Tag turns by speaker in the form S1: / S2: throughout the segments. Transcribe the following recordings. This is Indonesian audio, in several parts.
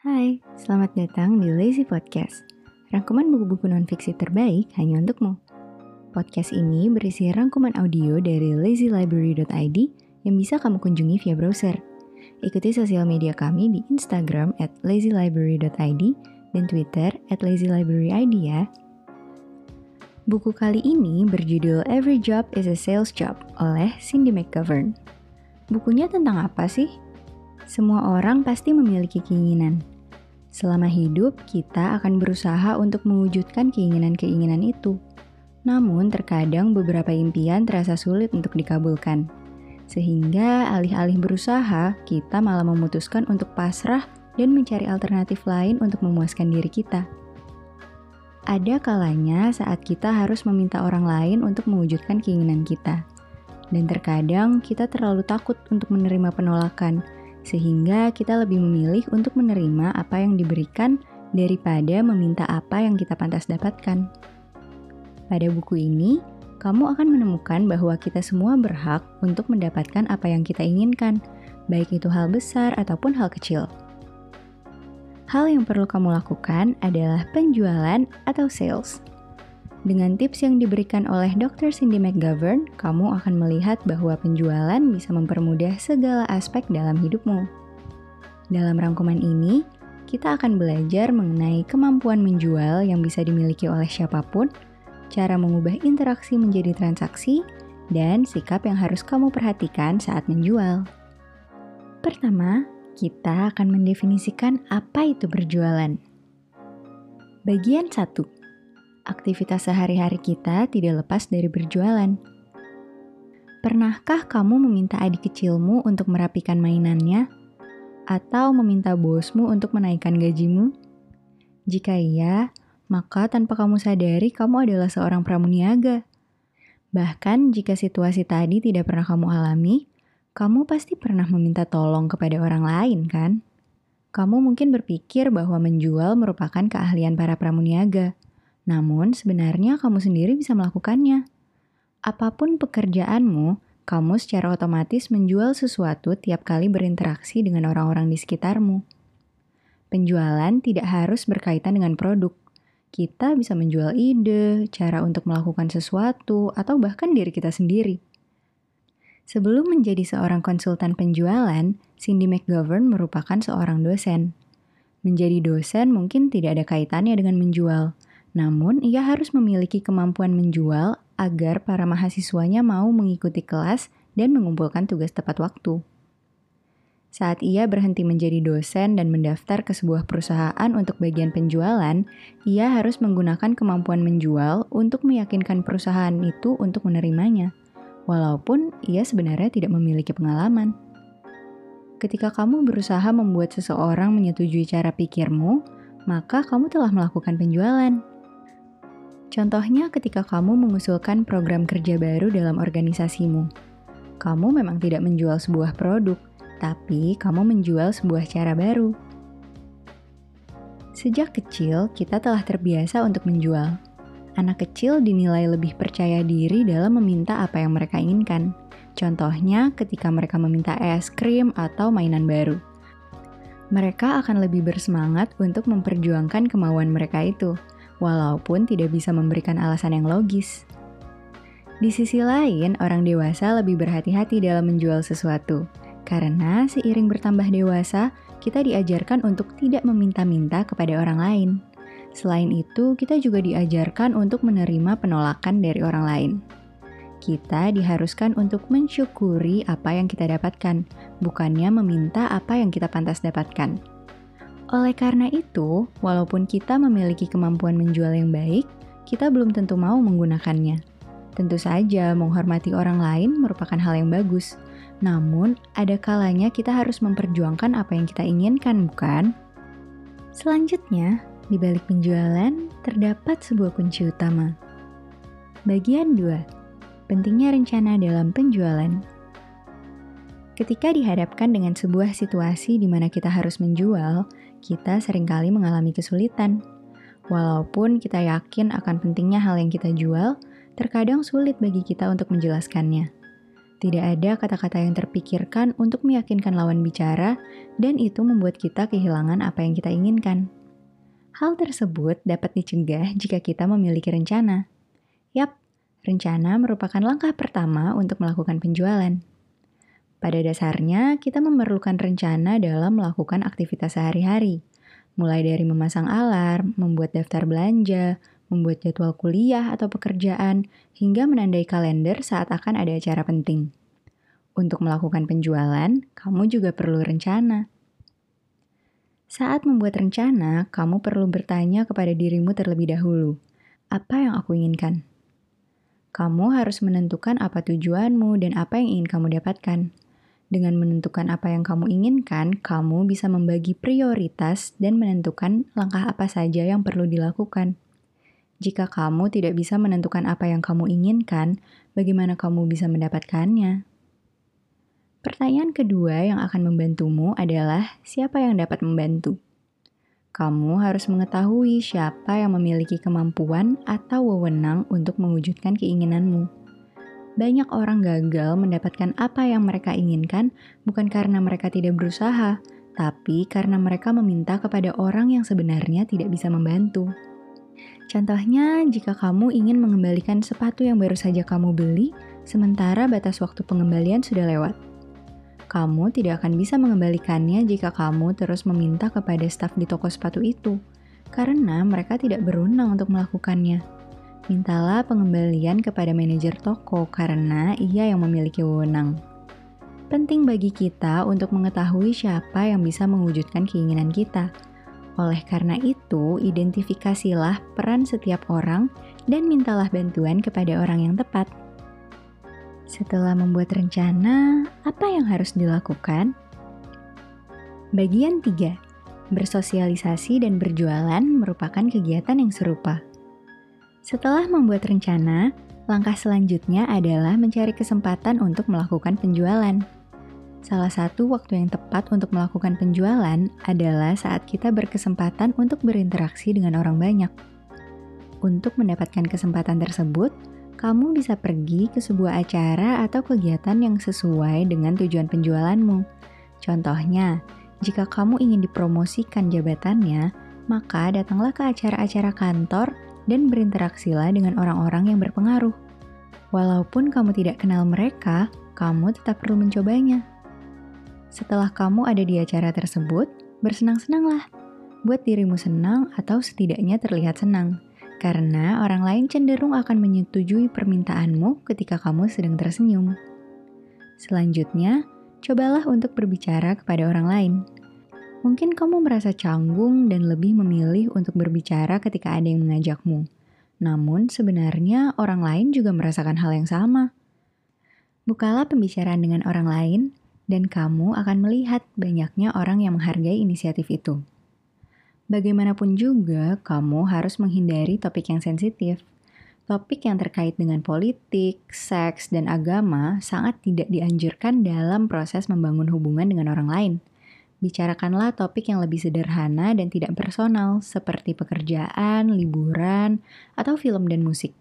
S1: Hai, selamat datang di Lazy Podcast. Rangkuman buku-buku non-fiksi terbaik hanya untukmu. Podcast ini berisi rangkuman audio dari lazylibrary.id yang bisa kamu kunjungi via browser. Ikuti sosial media kami di Instagram at lazylibrary.id dan Twitter at lazylibraryid ya. Buku kali ini berjudul Every Job is a Sales Job oleh Cindy McGovern. Bukunya tentang apa sih? Semua orang pasti memiliki keinginan. Selama hidup, kita akan berusaha untuk mewujudkan keinginan-keinginan itu. Namun, terkadang beberapa impian terasa sulit untuk dikabulkan. Sehingga alih-alih berusaha, kita malah memutuskan untuk pasrah dan mencari alternatif lain untuk memuaskan diri kita. Ada kalanya saat kita harus meminta orang lain untuk mewujudkan keinginan kita. Dan terkadang kita terlalu takut untuk menerima penolakan, sehingga kita lebih memilih untuk menerima apa yang diberikan daripada meminta apa yang kita pantas dapatkan. Pada buku ini, kamu akan menemukan bahwa kita semua berhak untuk mendapatkan apa yang kita inginkan, baik itu hal besar ataupun hal kecil. Hal yang perlu kamu lakukan adalah penjualan atau sales. Dengan tips yang diberikan oleh Dr. Cindy McGovern, kamu akan melihat bahwa penjualan bisa mempermudah segala aspek dalam hidupmu. Dalam rangkuman ini, kita akan belajar mengenai kemampuan menjual yang bisa dimiliki oleh siapa pun, cara mengubah interaksi menjadi transaksi, dan sikap yang harus kamu perhatikan saat menjual. Pertama, kita akan mendefinisikan apa itu berjualan. Bagian 1 aktivitas sehari-hari kita tidak lepas dari berjualan. Pernahkah kamu meminta adik kecilmu untuk merapikan mainannya? Atau meminta bosmu untuk menaikkan gajimu? Jika iya, maka tanpa kamu sadari kamu adalah seorang pramuniaga. Bahkan jika situasi tadi tidak pernah kamu alami, kamu pasti pernah meminta tolong kepada orang lain kan? Kamu mungkin berpikir bahwa menjual merupakan keahlian para pramuniaga. Namun, sebenarnya kamu sendiri bisa melakukannya. Apa pun pekerjaanmu, kamu secara otomatis menjual sesuatu tiap kali berinteraksi dengan orang-orang di sekitarmu. Penjualan tidak harus berkaitan dengan produk. Kita bisa menjual ide, cara untuk melakukan sesuatu, atau bahkan diri kita sendiri. Sebelum menjadi seorang konsultan penjualan, Cindy McGovern merupakan seorang dosen. Menjadi dosen mungkin tidak ada kaitannya dengan menjual, namun, ia harus memiliki kemampuan menjual agar para mahasiswanya mau mengikuti kelas dan mengumpulkan tugas tepat waktu. Saat ia berhenti menjadi dosen dan mendaftar ke sebuah perusahaan untuk bagian penjualan, ia harus menggunakan kemampuan menjual untuk meyakinkan perusahaan itu untuk menerimanya, walaupun ia sebenarnya tidak memiliki pengalaman. Ketika kamu berusaha membuat seseorang menyetujui cara pikirmu, maka kamu telah melakukan penjualan. Contohnya ketika kamu mengusulkan program kerja baru dalam organisasimu. Kamu memang tidak menjual sebuah produk, tapi kamu menjual sebuah cara baru. Sejak kecil, kita telah terbiasa untuk menjual. Anak kecil dinilai lebih percaya diri dalam meminta apa yang mereka inginkan. Contohnya, ketika mereka meminta es krim atau mainan baru, mereka akan lebih bersemangat untuk memperjuangkan kemauan mereka itu walaupun tidak bisa memberikan alasan yang logis. Di sisi lain, orang dewasa lebih berhati-hati dalam menjual sesuatu, karena seiring bertambah dewasa, kita diajarkan untuk tidak meminta-minta kepada orang lain. Selain itu, kita juga diajarkan untuk menerima penolakan dari orang lain. Kita diharuskan untuk mensyukuri apa yang kita dapatkan, bukannya meminta apa yang kita pantas dapatkan. Oleh karena itu, walaupun kita memiliki kemampuan menjual yang baik, kita belum tentu mau menggunakannya. Tentu saja, menghormati orang lain merupakan hal yang bagus. Namun, ada kalanya kita harus memperjuangkan apa yang kita inginkan, bukan? Selanjutnya, di balik penjualan terdapat sebuah kunci utama. Bagian 2. Pentingnya rencana dalam penjualan. Ketika dihadapkan dengan sebuah situasi di mana kita harus menjual, kita sering kali mengalami kesulitan. Walaupun kita yakin akan pentingnya hal yang kita jual, terkadang sulit bagi kita untuk menjelaskannya. Tidak ada kata-kata yang terpikirkan untuk meyakinkan lawan bicara, dan itu membuat kita kehilangan apa yang kita inginkan. Hal tersebut dapat dicegah jika kita memiliki rencana. Yap, rencana merupakan langkah pertama untuk melakukan penjualan. Pada dasarnya, kita memerlukan rencana dalam melakukan aktivitas sehari-hari, mulai dari memasang alarm, membuat daftar belanja, membuat jadwal kuliah atau pekerjaan, hingga menandai kalender saat akan ada acara penting. Untuk melakukan penjualan, kamu juga perlu rencana. Saat membuat rencana, kamu perlu bertanya kepada dirimu terlebih dahulu, apa yang aku inginkan? Kamu harus menentukan apa tujuanmu dan apa yang ingin kamu dapatkan. Dengan menentukan apa yang kamu inginkan, kamu bisa membagi prioritas dan menentukan langkah apa saja yang perlu dilakukan. Jika kamu tidak bisa menentukan apa yang kamu inginkan, bagaimana kamu bisa mendapatkannya? Pertanyaan kedua yang akan membantumu adalah siapa yang dapat membantu. Kamu harus mengetahui siapa yang memiliki kemampuan atau wewenang untuk mewujudkan keinginanmu. Banyak orang gagal mendapatkan apa yang mereka inginkan bukan karena mereka tidak berusaha, tapi karena mereka meminta kepada orang yang sebenarnya tidak bisa membantu. Contohnya, jika kamu ingin mengembalikan sepatu yang baru saja kamu beli, sementara batas waktu pengembalian sudah lewat. Kamu tidak akan bisa mengembalikannya jika kamu terus meminta kepada staf di toko sepatu itu, karena mereka tidak berwenang untuk melakukannya. Mintalah pengembalian kepada manajer toko karena ia yang memiliki wewenang. Penting bagi kita untuk mengetahui siapa yang bisa mewujudkan keinginan kita. Oleh karena itu, identifikasilah peran setiap orang dan mintalah bantuan kepada orang yang tepat. Setelah membuat rencana, apa yang harus dilakukan? Bagian 3. Bersosialisasi dan berjualan merupakan kegiatan yang serupa. Setelah membuat rencana, langkah selanjutnya adalah mencari kesempatan untuk melakukan penjualan. Salah satu waktu yang tepat untuk melakukan penjualan adalah saat kita berkesempatan untuk berinteraksi dengan orang banyak. Untuk mendapatkan kesempatan tersebut, kamu bisa pergi ke sebuah acara atau kegiatan yang sesuai dengan tujuan penjualanmu. Contohnya, jika kamu ingin dipromosikan jabatannya, maka datanglah ke acara-acara kantor dan berinteraksilah dengan orang-orang yang berpengaruh. Walaupun kamu tidak kenal mereka, kamu tetap perlu mencobanya. Setelah kamu ada di acara tersebut, bersenang-senanglah. Buat dirimu senang atau setidaknya terlihat senang. Karena orang lain cenderung akan menyetujui permintaanmu ketika kamu sedang tersenyum. Selanjutnya, cobalah untuk berbicara kepada orang lain. Mungkin kamu merasa canggung dan lebih memilih untuk berbicara ketika ada yang mengajakmu. Namun, sebenarnya orang lain juga merasakan hal yang sama. Bukalah pembicaraan dengan orang lain, dan kamu akan melihat banyaknya orang yang menghargai inisiatif itu. Bagaimanapun juga, kamu harus menghindari topik yang sensitif. Topik yang terkait dengan politik, seks, dan agama sangat tidak dianjurkan dalam proses membangun hubungan dengan orang lain – bicarakanlah topik yang lebih sederhana dan tidak personal, seperti pekerjaan, liburan, atau film dan musik.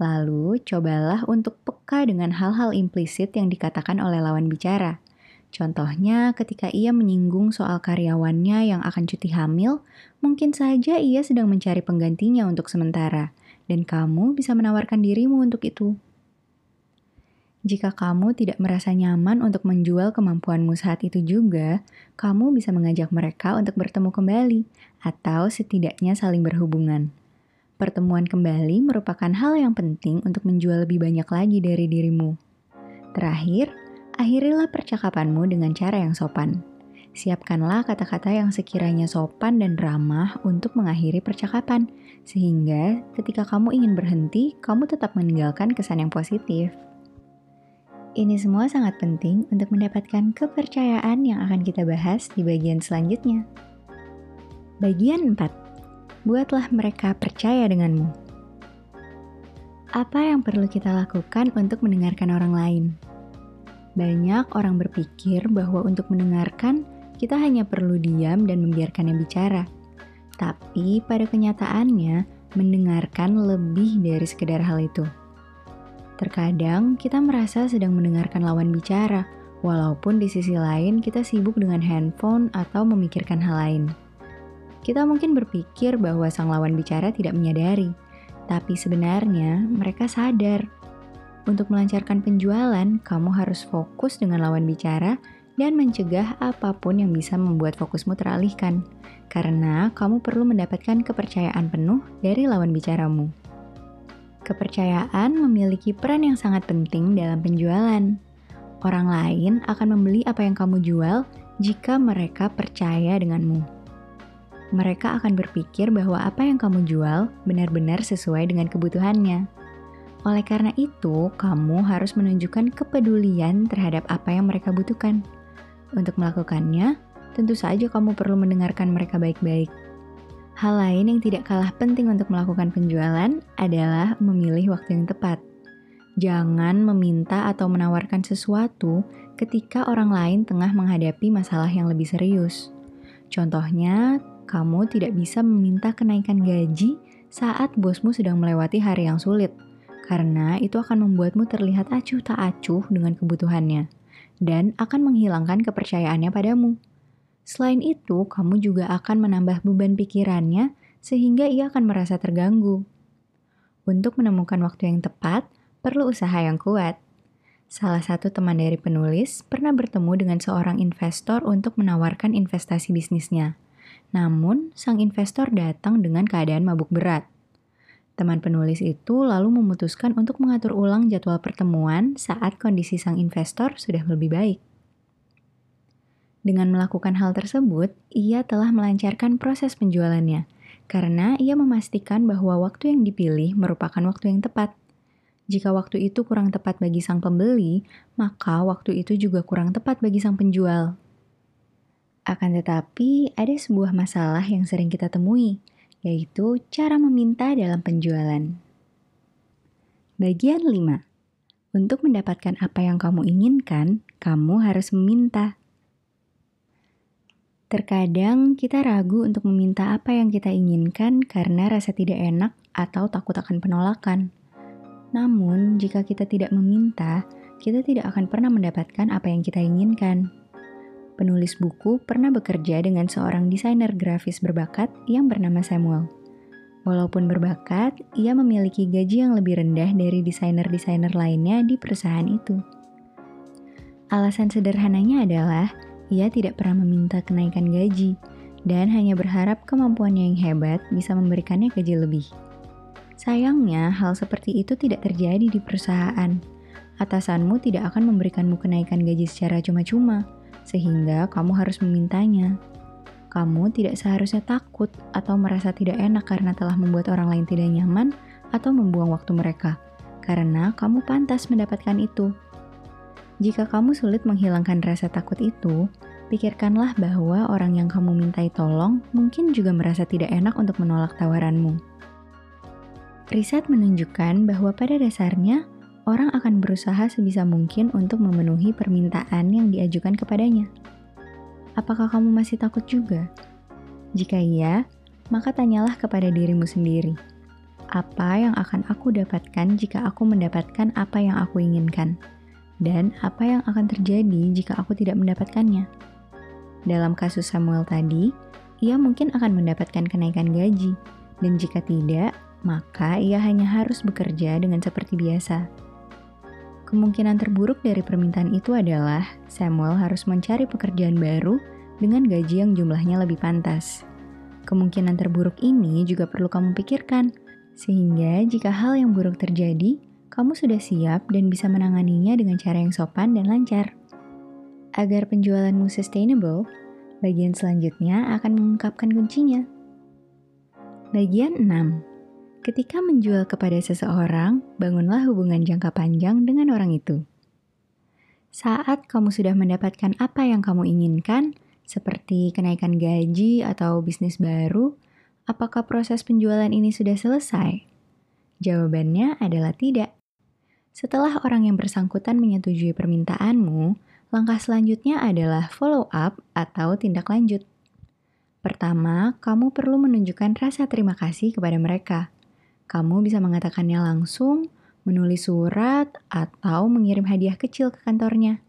S1: Lalu, cobalah untuk peka dengan hal-hal implisit yang dikatakan oleh lawan bicara. Contohnya, ketika ia menyinggung soal karyawannya yang akan cuti hamil, mungkin saja ia sedang mencari penggantinya untuk sementara, dan kamu bisa menawarkan dirimu untuk itu. Jika kamu tidak merasa nyaman untuk menjual kemampuanmu saat itu juga, kamu bisa mengajak mereka untuk bertemu kembali, atau setidaknya saling berhubungan. Pertemuan kembali merupakan hal yang penting untuk menjual lebih banyak lagi dari dirimu. Terakhir, akhirilah percakapanmu dengan cara yang sopan. Siapkanlah kata-kata yang sekiranya sopan dan ramah untuk mengakhiri percakapan, sehingga ketika kamu ingin berhenti, kamu tetap meninggalkan kesan yang positif. Ini semua sangat penting untuk mendapatkan kepercayaan yang akan kita bahas di bagian selanjutnya. Bagian 4. Buatlah mereka percaya denganmu. Apa yang perlu kita lakukan untuk mendengarkan orang lain? Banyak orang berpikir bahwa untuk mendengarkan, kita hanya perlu diam dan membiarkannya bicara. Tapi pada kenyataannya, mendengarkan lebih dari sekedar hal itu. Terkadang kita merasa sedang mendengarkan lawan bicara, walaupun di sisi lain kita sibuk dengan handphone atau memikirkan hal lain. Kita mungkin berpikir bahwa sang lawan bicara tidak menyadari, tapi sebenarnya mereka sadar. Untuk melancarkan penjualan, kamu harus fokus dengan lawan bicara dan mencegah apa pun yang bisa membuat fokusmu teralihkan, karena kamu perlu mendapatkan kepercayaan penuh dari lawan bicaramu. Kepercayaan memiliki peran yang sangat penting dalam penjualan. Orang lain akan membeli apa yang kamu jual jika mereka percaya denganmu. Mereka akan berpikir bahwa apa yang kamu jual benar-benar sesuai dengan kebutuhannya. Oleh karena itu, kamu harus menunjukkan kepedulian terhadap apa yang mereka butuhkan. Untuk melakukannya, tentu saja kamu perlu mendengarkan mereka baik-baik Hal lain yang tidak kalah penting untuk melakukan penjualan adalah memilih waktu yang tepat. Jangan meminta atau menawarkan sesuatu ketika orang lain tengah menghadapi masalah yang lebih serius. Contohnya, kamu tidak bisa meminta kenaikan gaji saat bosmu sedang melewati hari yang sulit, karena itu akan membuatmu terlihat acuh tak acuh dengan kebutuhannya dan akan menghilangkan kepercayaannya padamu. Selain itu, kamu juga akan menambah beban pikirannya sehingga ia akan merasa terganggu. Untuk menemukan waktu yang tepat, perlu usaha yang kuat. Salah satu teman dari penulis pernah bertemu dengan seorang investor untuk menawarkan investasi bisnisnya. Namun, sang investor datang dengan keadaan mabuk berat. Teman penulis itu lalu memutuskan untuk mengatur ulang jadwal pertemuan saat kondisi sang investor sudah lebih baik. Dengan melakukan hal tersebut, ia telah melancarkan proses penjualannya karena ia memastikan bahwa waktu yang dipilih merupakan waktu yang tepat. Jika waktu itu kurang tepat bagi sang pembeli, maka waktu itu juga kurang tepat bagi sang penjual. Akan tetapi, ada sebuah masalah yang sering kita temui, yaitu cara meminta dalam penjualan. Bagian 5. Untuk mendapatkan apa yang kamu inginkan, kamu harus meminta. Terkadang kita ragu untuk meminta apa yang kita inginkan karena rasa tidak enak atau takut akan penolakan. Namun, jika kita tidak meminta, kita tidak akan pernah mendapatkan apa yang kita inginkan. Penulis buku pernah bekerja dengan seorang desainer grafis berbakat yang bernama Samuel. Walaupun berbakat, ia memiliki gaji yang lebih rendah dari desainer-desainer lainnya di perusahaan itu. Alasan sederhananya adalah ia tidak pernah meminta kenaikan gaji dan hanya berharap kemampuannya yang hebat bisa memberikannya gaji lebih. Sayangnya, hal seperti itu tidak terjadi di perusahaan. Atasanmu tidak akan memberikanmu kenaikan gaji secara cuma-cuma, sehingga kamu harus memintanya. Kamu tidak seharusnya takut atau merasa tidak enak karena telah membuat orang lain tidak nyaman atau membuang waktu mereka, karena kamu pantas mendapatkan itu. Jika kamu sulit menghilangkan rasa takut itu, pikirkanlah bahwa orang yang kamu mintai tolong mungkin juga merasa tidak enak untuk menolak tawaranmu. Riset menunjukkan bahwa pada dasarnya orang akan berusaha sebisa mungkin untuk memenuhi permintaan yang diajukan kepadanya. Apakah kamu masih takut juga? Jika iya, maka tanyalah kepada dirimu sendiri, apa yang akan aku dapatkan jika aku mendapatkan apa yang aku inginkan? Dan apa yang akan terjadi jika aku tidak mendapatkannya. Dalam kasus Samuel tadi, ia mungkin akan mendapatkan kenaikan gaji, dan jika tidak, maka ia hanya harus bekerja dengan seperti biasa. Kemungkinan terburuk dari permintaan itu adalah Samuel harus mencari pekerjaan baru dengan gaji yang jumlahnya lebih pantas. Kemungkinan terburuk ini juga perlu kamu pikirkan, sehingga jika hal yang buruk terjadi, kamu sudah siap dan bisa menanganinya dengan cara yang sopan dan lancar. Agar penjualanmu sustainable, bagian selanjutnya akan mengungkapkan kuncinya. Bagian 6. Ketika menjual kepada seseorang, bangunlah hubungan jangka panjang dengan orang itu. Saat kamu sudah mendapatkan apa yang kamu inginkan, seperti kenaikan gaji atau bisnis baru, apakah proses penjualan ini sudah selesai? Jawabannya adalah tidak. Setelah orang yang bersangkutan menyetujui permintaanmu, langkah selanjutnya adalah follow up atau tindak lanjut. Pertama, kamu perlu menunjukkan rasa terima kasih kepada mereka. Kamu bisa mengatakannya langsung, menulis surat, atau mengirim hadiah kecil ke kantornya.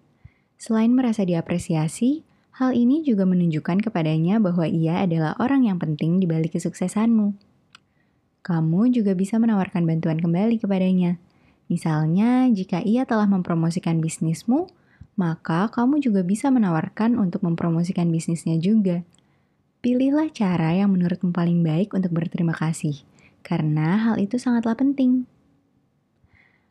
S1: Selain merasa diapresiasi, hal ini juga menunjukkan kepadanya bahwa ia adalah orang yang penting di balik kesuksesanmu. Kamu juga bisa menawarkan bantuan kembali kepadanya. Misalnya, jika ia telah mempromosikan bisnismu, maka kamu juga bisa menawarkan untuk mempromosikan bisnisnya juga. Pilihlah cara yang menurutmu paling baik untuk berterima kasih, karena hal itu sangatlah penting.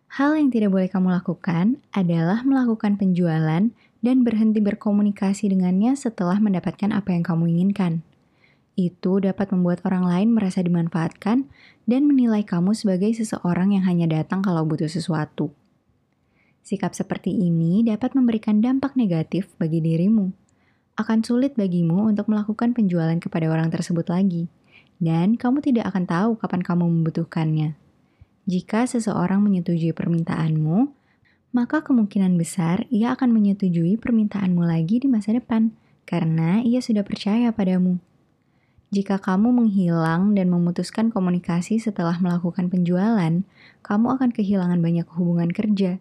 S1: Hal yang tidak boleh kamu lakukan adalah melakukan penjualan dan berhenti berkomunikasi dengannya setelah mendapatkan apa yang kamu inginkan. Itu dapat membuat orang lain merasa dimanfaatkan dan menilai kamu sebagai seseorang yang hanya datang kalau butuh sesuatu. Sikap seperti ini dapat memberikan dampak negatif bagi dirimu. Akan sulit bagimu untuk melakukan penjualan kepada orang tersebut lagi, dan kamu tidak akan tahu kapan kamu membutuhkannya. Jika seseorang menyetujui permintaanmu, maka kemungkinan besar ia akan menyetujui permintaanmu lagi di masa depan karena ia sudah percaya padamu. Jika kamu menghilang dan memutuskan komunikasi setelah melakukan penjualan, kamu akan kehilangan banyak hubungan kerja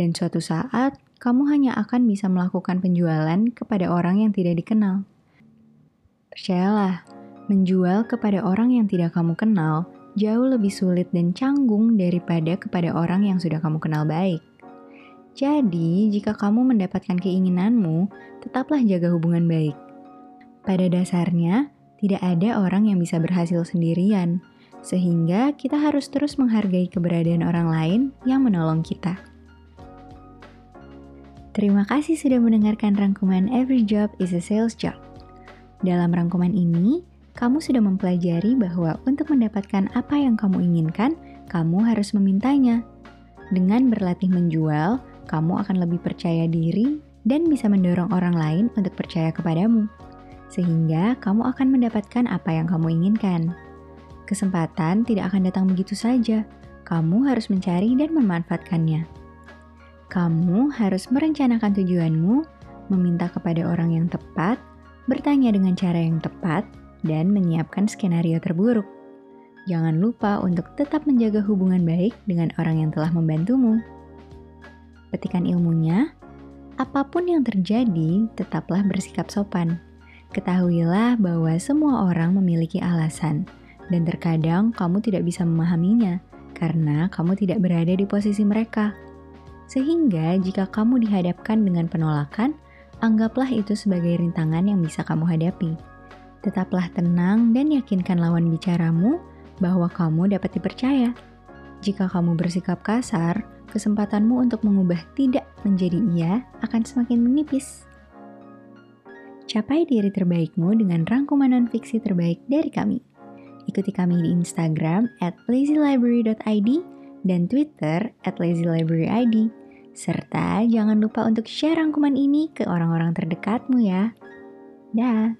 S1: dan suatu saat kamu hanya akan bisa melakukan penjualan kepada orang yang tidak dikenal. Percayalah, menjual kepada orang yang tidak kamu kenal jauh lebih sulit dan canggung daripada kepada orang yang sudah kamu kenal baik. Jadi, jika kamu mendapatkan keinginanmu, tetaplah jaga hubungan baik. Pada dasarnya, tidak ada orang yang bisa berhasil sendirian, sehingga kita harus terus menghargai keberadaan orang lain yang menolong kita. Terima kasih sudah mendengarkan rangkuman Every Job is a Sales Job. Dalam rangkuman ini, kamu sudah mempelajari bahwa untuk mendapatkan apa yang kamu inginkan, kamu harus memintanya. Dengan berlatih menjual, kamu akan lebih percaya diri dan bisa mendorong orang lain untuk percaya kepadamu, sehingga kamu akan mendapatkan apa yang kamu inginkan. Kesempatan tidak akan datang begitu saja, kamu harus mencari dan memanfaatkannya. Kamu harus merencanakan tujuanmu, meminta kepada orang yang tepat, bertanya dengan cara yang tepat, dan menyiapkan skenario terburuk. Jangan lupa untuk tetap menjaga hubungan baik dengan orang yang telah membantumu. Petikan ilmunya, apa pun yang terjadi, tetaplah bersikap sopan. Ketahuilah bahwa semua orang memiliki alasan, dan terkadang kamu tidak bisa memahaminya karena kamu tidak berada di posisi mereka. Sehingga jika kamu dihadapkan dengan penolakan, anggaplah itu sebagai rintangan yang bisa kamu hadapi. Tetaplah tenang dan yakinkan lawan bicaramu bahwa kamu dapat dipercaya. Jika kamu bersikap kasar, kesempatanmu untuk mengubah tidak menjadi iya akan semakin menipis. Capai diri terbaikmu dengan rangkuman non-fiksi terbaik dari kami. Ikuti kami di Instagram at lazylibrary.id dan Twitter at lazylibraryid. Serta jangan lupa untuk share rangkuman ini ke orang-orang terdekatmu ya. Dah.